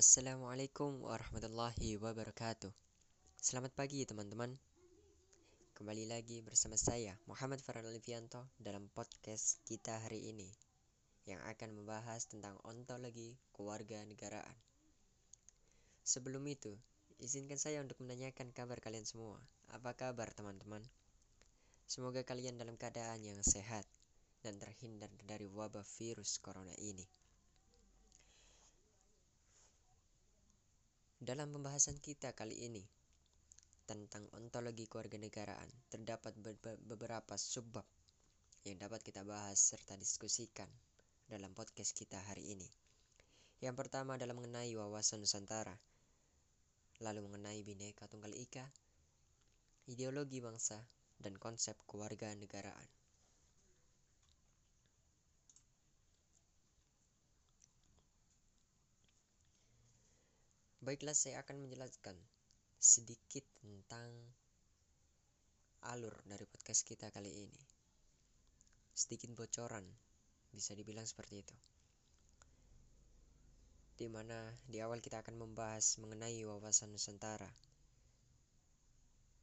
Assalamualaikum warahmatullahi wabarakatuh. Selamat pagi teman-teman. Kembali lagi bersama saya Muhammad Farhan Alifianto dalam podcast kita hari ini yang akan membahas tentang ontologi keluarga negaraan. Sebelum itu, izinkan saya untuk menanyakan kabar kalian semua. Apa kabar teman-teman? Semoga kalian dalam keadaan yang sehat dan terhindar dari wabah virus corona ini. Dalam pembahasan kita kali ini tentang ontologi keluarga negaraan, terdapat beberapa subbab yang dapat kita bahas serta diskusikan dalam podcast kita hari ini. Yang pertama adalah mengenai wawasan Nusantara, lalu mengenai Bhinneka Tunggal Ika, ideologi bangsa, dan konsep keluarga Baiklah, saya akan menjelaskan sedikit tentang alur dari podcast kita kali ini. Sedikit bocoran, bisa dibilang seperti itu. Di mana di awal kita akan membahas mengenai wawasan Nusantara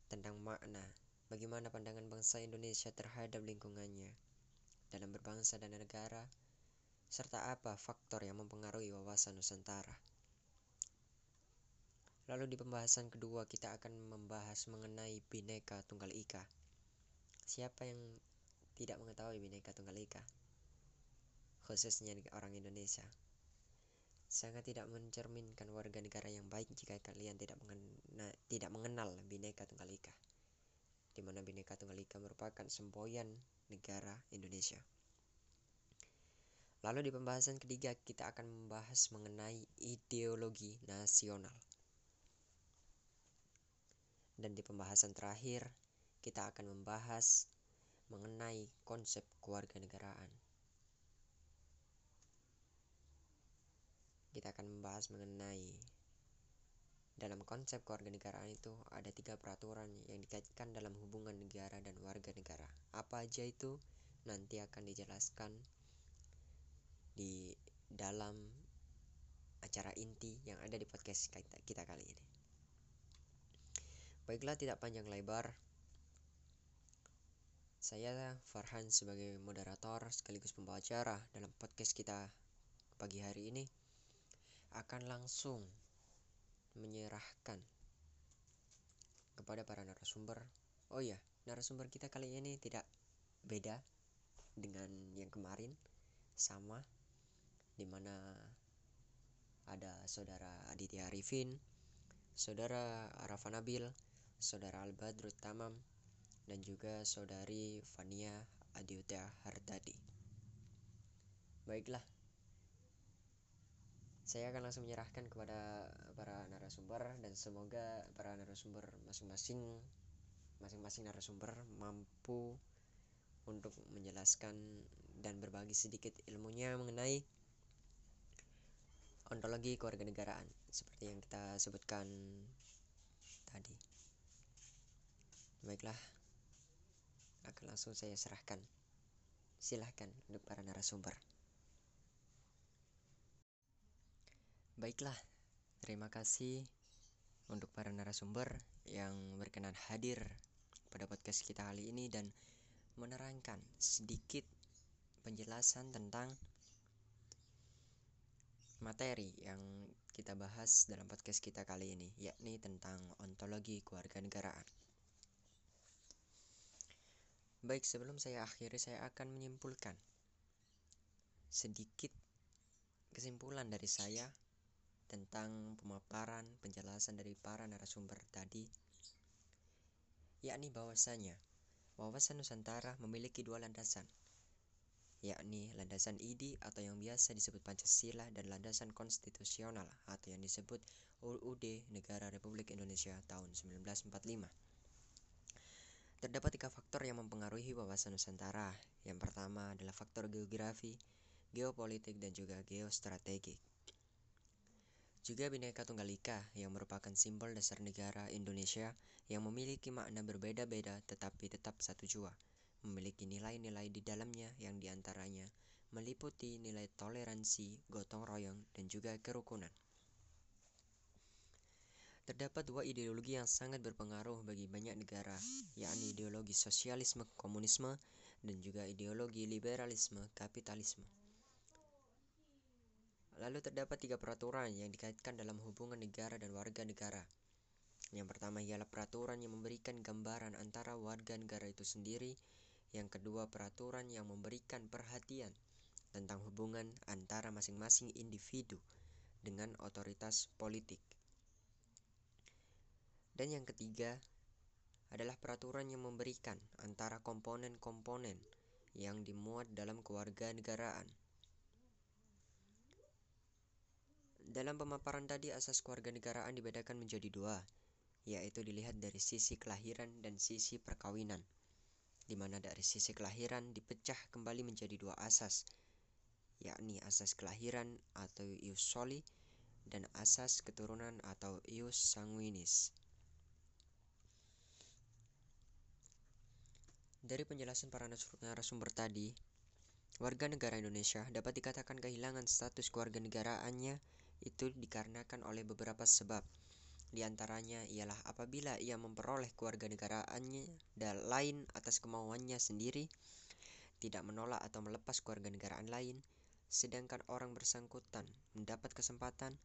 tentang makna bagaimana pandangan bangsa Indonesia terhadap lingkungannya dalam berbangsa dan negara serta apa faktor yang mempengaruhi wawasan Nusantara. Lalu di pembahasan kedua kita akan membahas mengenai Bhinneka Tunggal Ika. Siapa yang tidak mengetahui Bhinneka Tunggal Ika? Khususnya orang Indonesia. Sangat tidak mencerminkan warga negara yang baik jika kalian tidak mengenal, tidak mengenal Bhinneka Tunggal Ika. Di mana Bhinneka Tunggal Ika merupakan semboyan negara Indonesia. Lalu di pembahasan ketiga kita akan membahas mengenai ideologi nasional. Dan di pembahasan terakhir, kita akan membahas mengenai konsep keluarga negaraan. Kita akan membahas mengenai dalam konsep keluarga negaraan itu ada tiga peraturan yang dikaitkan dalam hubungan negara dan warga negara. Apa aja itu nanti akan dijelaskan di dalam acara inti yang ada di podcast kita kali ini. Baiklah tidak panjang lebar. Saya Farhan sebagai moderator sekaligus pembawa acara dalam podcast kita pagi hari ini Akan langsung menyerahkan kepada para narasumber. Oh ya, narasumber kita kali ini tidak beda dengan yang kemarin. Sama Di mana ada saudara Aditya Arifin Saudara Arafan Nabil saudara Albadrut Tamam, dan juga saudari Fania Adiuta Hartadi. Baiklah, saya akan langsung menyerahkan kepada para narasumber dan semoga para narasumber masing-masing masing-masing narasumber mampu untuk menjelaskan dan berbagi sedikit ilmunya mengenai ontologi keluarga negaraan seperti yang kita sebutkan tadi. Baiklah, akan langsung saya serahkan. Silahkan untuk para narasumber. Baiklah, terima kasih untuk para narasumber yang berkenan hadir pada podcast kita kali ini dan menerangkan sedikit penjelasan tentang materi yang kita bahas dalam podcast kita kali ini, yakni tentang ontologi keluarga negaraan. Baik, sebelum saya akhiri, saya akan menyimpulkan sedikit kesimpulan dari saya tentang pemaparan penjelasan dari para narasumber tadi, yakni bahwasanya wawasan Nusantara memiliki dua landasan, yakni landasan IDI atau yang biasa disebut Pancasila dan landasan konstitusional atau yang disebut UUD Negara Republik Indonesia tahun 1945. Terdapat tiga faktor yang mempengaruhi wawasan Nusantara. Yang pertama adalah faktor geografi, geopolitik, dan juga geostrategik. Juga Bhinneka Tunggal Ika yang merupakan simbol dasar negara Indonesia yang memiliki makna berbeda-beda tetapi tetap satu jua. Memiliki nilai-nilai di dalamnya yang di antaranya meliputi nilai toleransi, gotong royong, dan juga kerukunan. Terdapat dua ideologi yang sangat berpengaruh bagi banyak negara, yakni ideologi sosialisme komunisme dan juga ideologi liberalisme kapitalisme. Lalu terdapat tiga peraturan yang dikaitkan dalam hubungan negara dan warga negara. Yang pertama ialah peraturan yang memberikan gambaran antara warga negara itu sendiri. Yang kedua, peraturan yang memberikan perhatian tentang hubungan antara masing-masing individu dengan otoritas politik. Dan yang ketiga adalah peraturan yang memberikan antara komponen-komponen yang dimuat dalam kewarganegaraan. Dalam pemaparan tadi asas kewarganegaraan dibedakan menjadi dua, yaitu dilihat dari sisi kelahiran dan sisi perkawinan. Di mana dari sisi kelahiran dipecah kembali menjadi dua asas, yakni asas kelahiran atau ius soli dan asas keturunan atau ius sanguinis. Dari penjelasan para narasumber tadi, warga negara Indonesia dapat dikatakan kehilangan status kewarganegaraannya itu dikarenakan oleh beberapa sebab. Di antaranya ialah apabila ia memperoleh kewarganegaraannya dan lain atas kemauannya sendiri, tidak menolak atau melepas kewarganegaraan lain, sedangkan orang bersangkutan mendapat kesempatan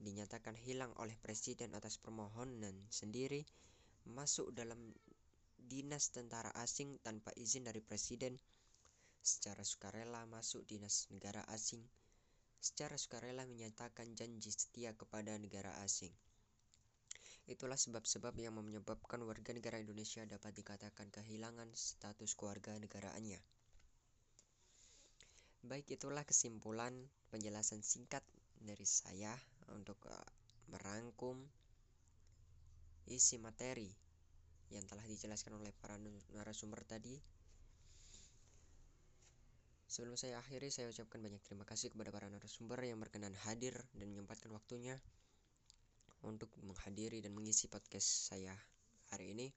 dinyatakan hilang oleh presiden atas permohonan sendiri masuk dalam dinas tentara asing tanpa izin dari presiden secara sukarela masuk dinas negara asing secara sukarela menyatakan janji setia kepada negara asing. Itulah sebab-sebab yang menyebabkan warga negara Indonesia dapat dikatakan kehilangan status keluarga negaraannya. Baik, itulah kesimpulan penjelasan singkat dari saya untuk uh, merangkum isi materi yang telah dijelaskan oleh para narasumber tadi. Sebelum saya akhiri, saya ucapkan banyak terima kasih kepada para narasumber yang berkenan hadir dan menyempatkan waktunya untuk menghadiri dan mengisi podcast saya hari ini.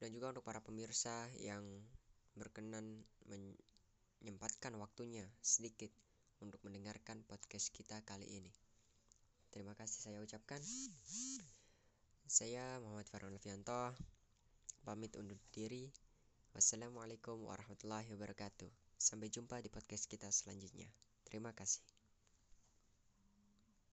Dan juga untuk para pemirsa yang berkenan menyempatkan waktunya sedikit untuk mendengarkan podcast kita kali ini. Terima kasih saya ucapkan. Saya Muhammad Farhan Alfianto pamit undur diri. Wassalamualaikum warahmatullahi wabarakatuh. Sampai jumpa di podcast kita selanjutnya. Terima kasih.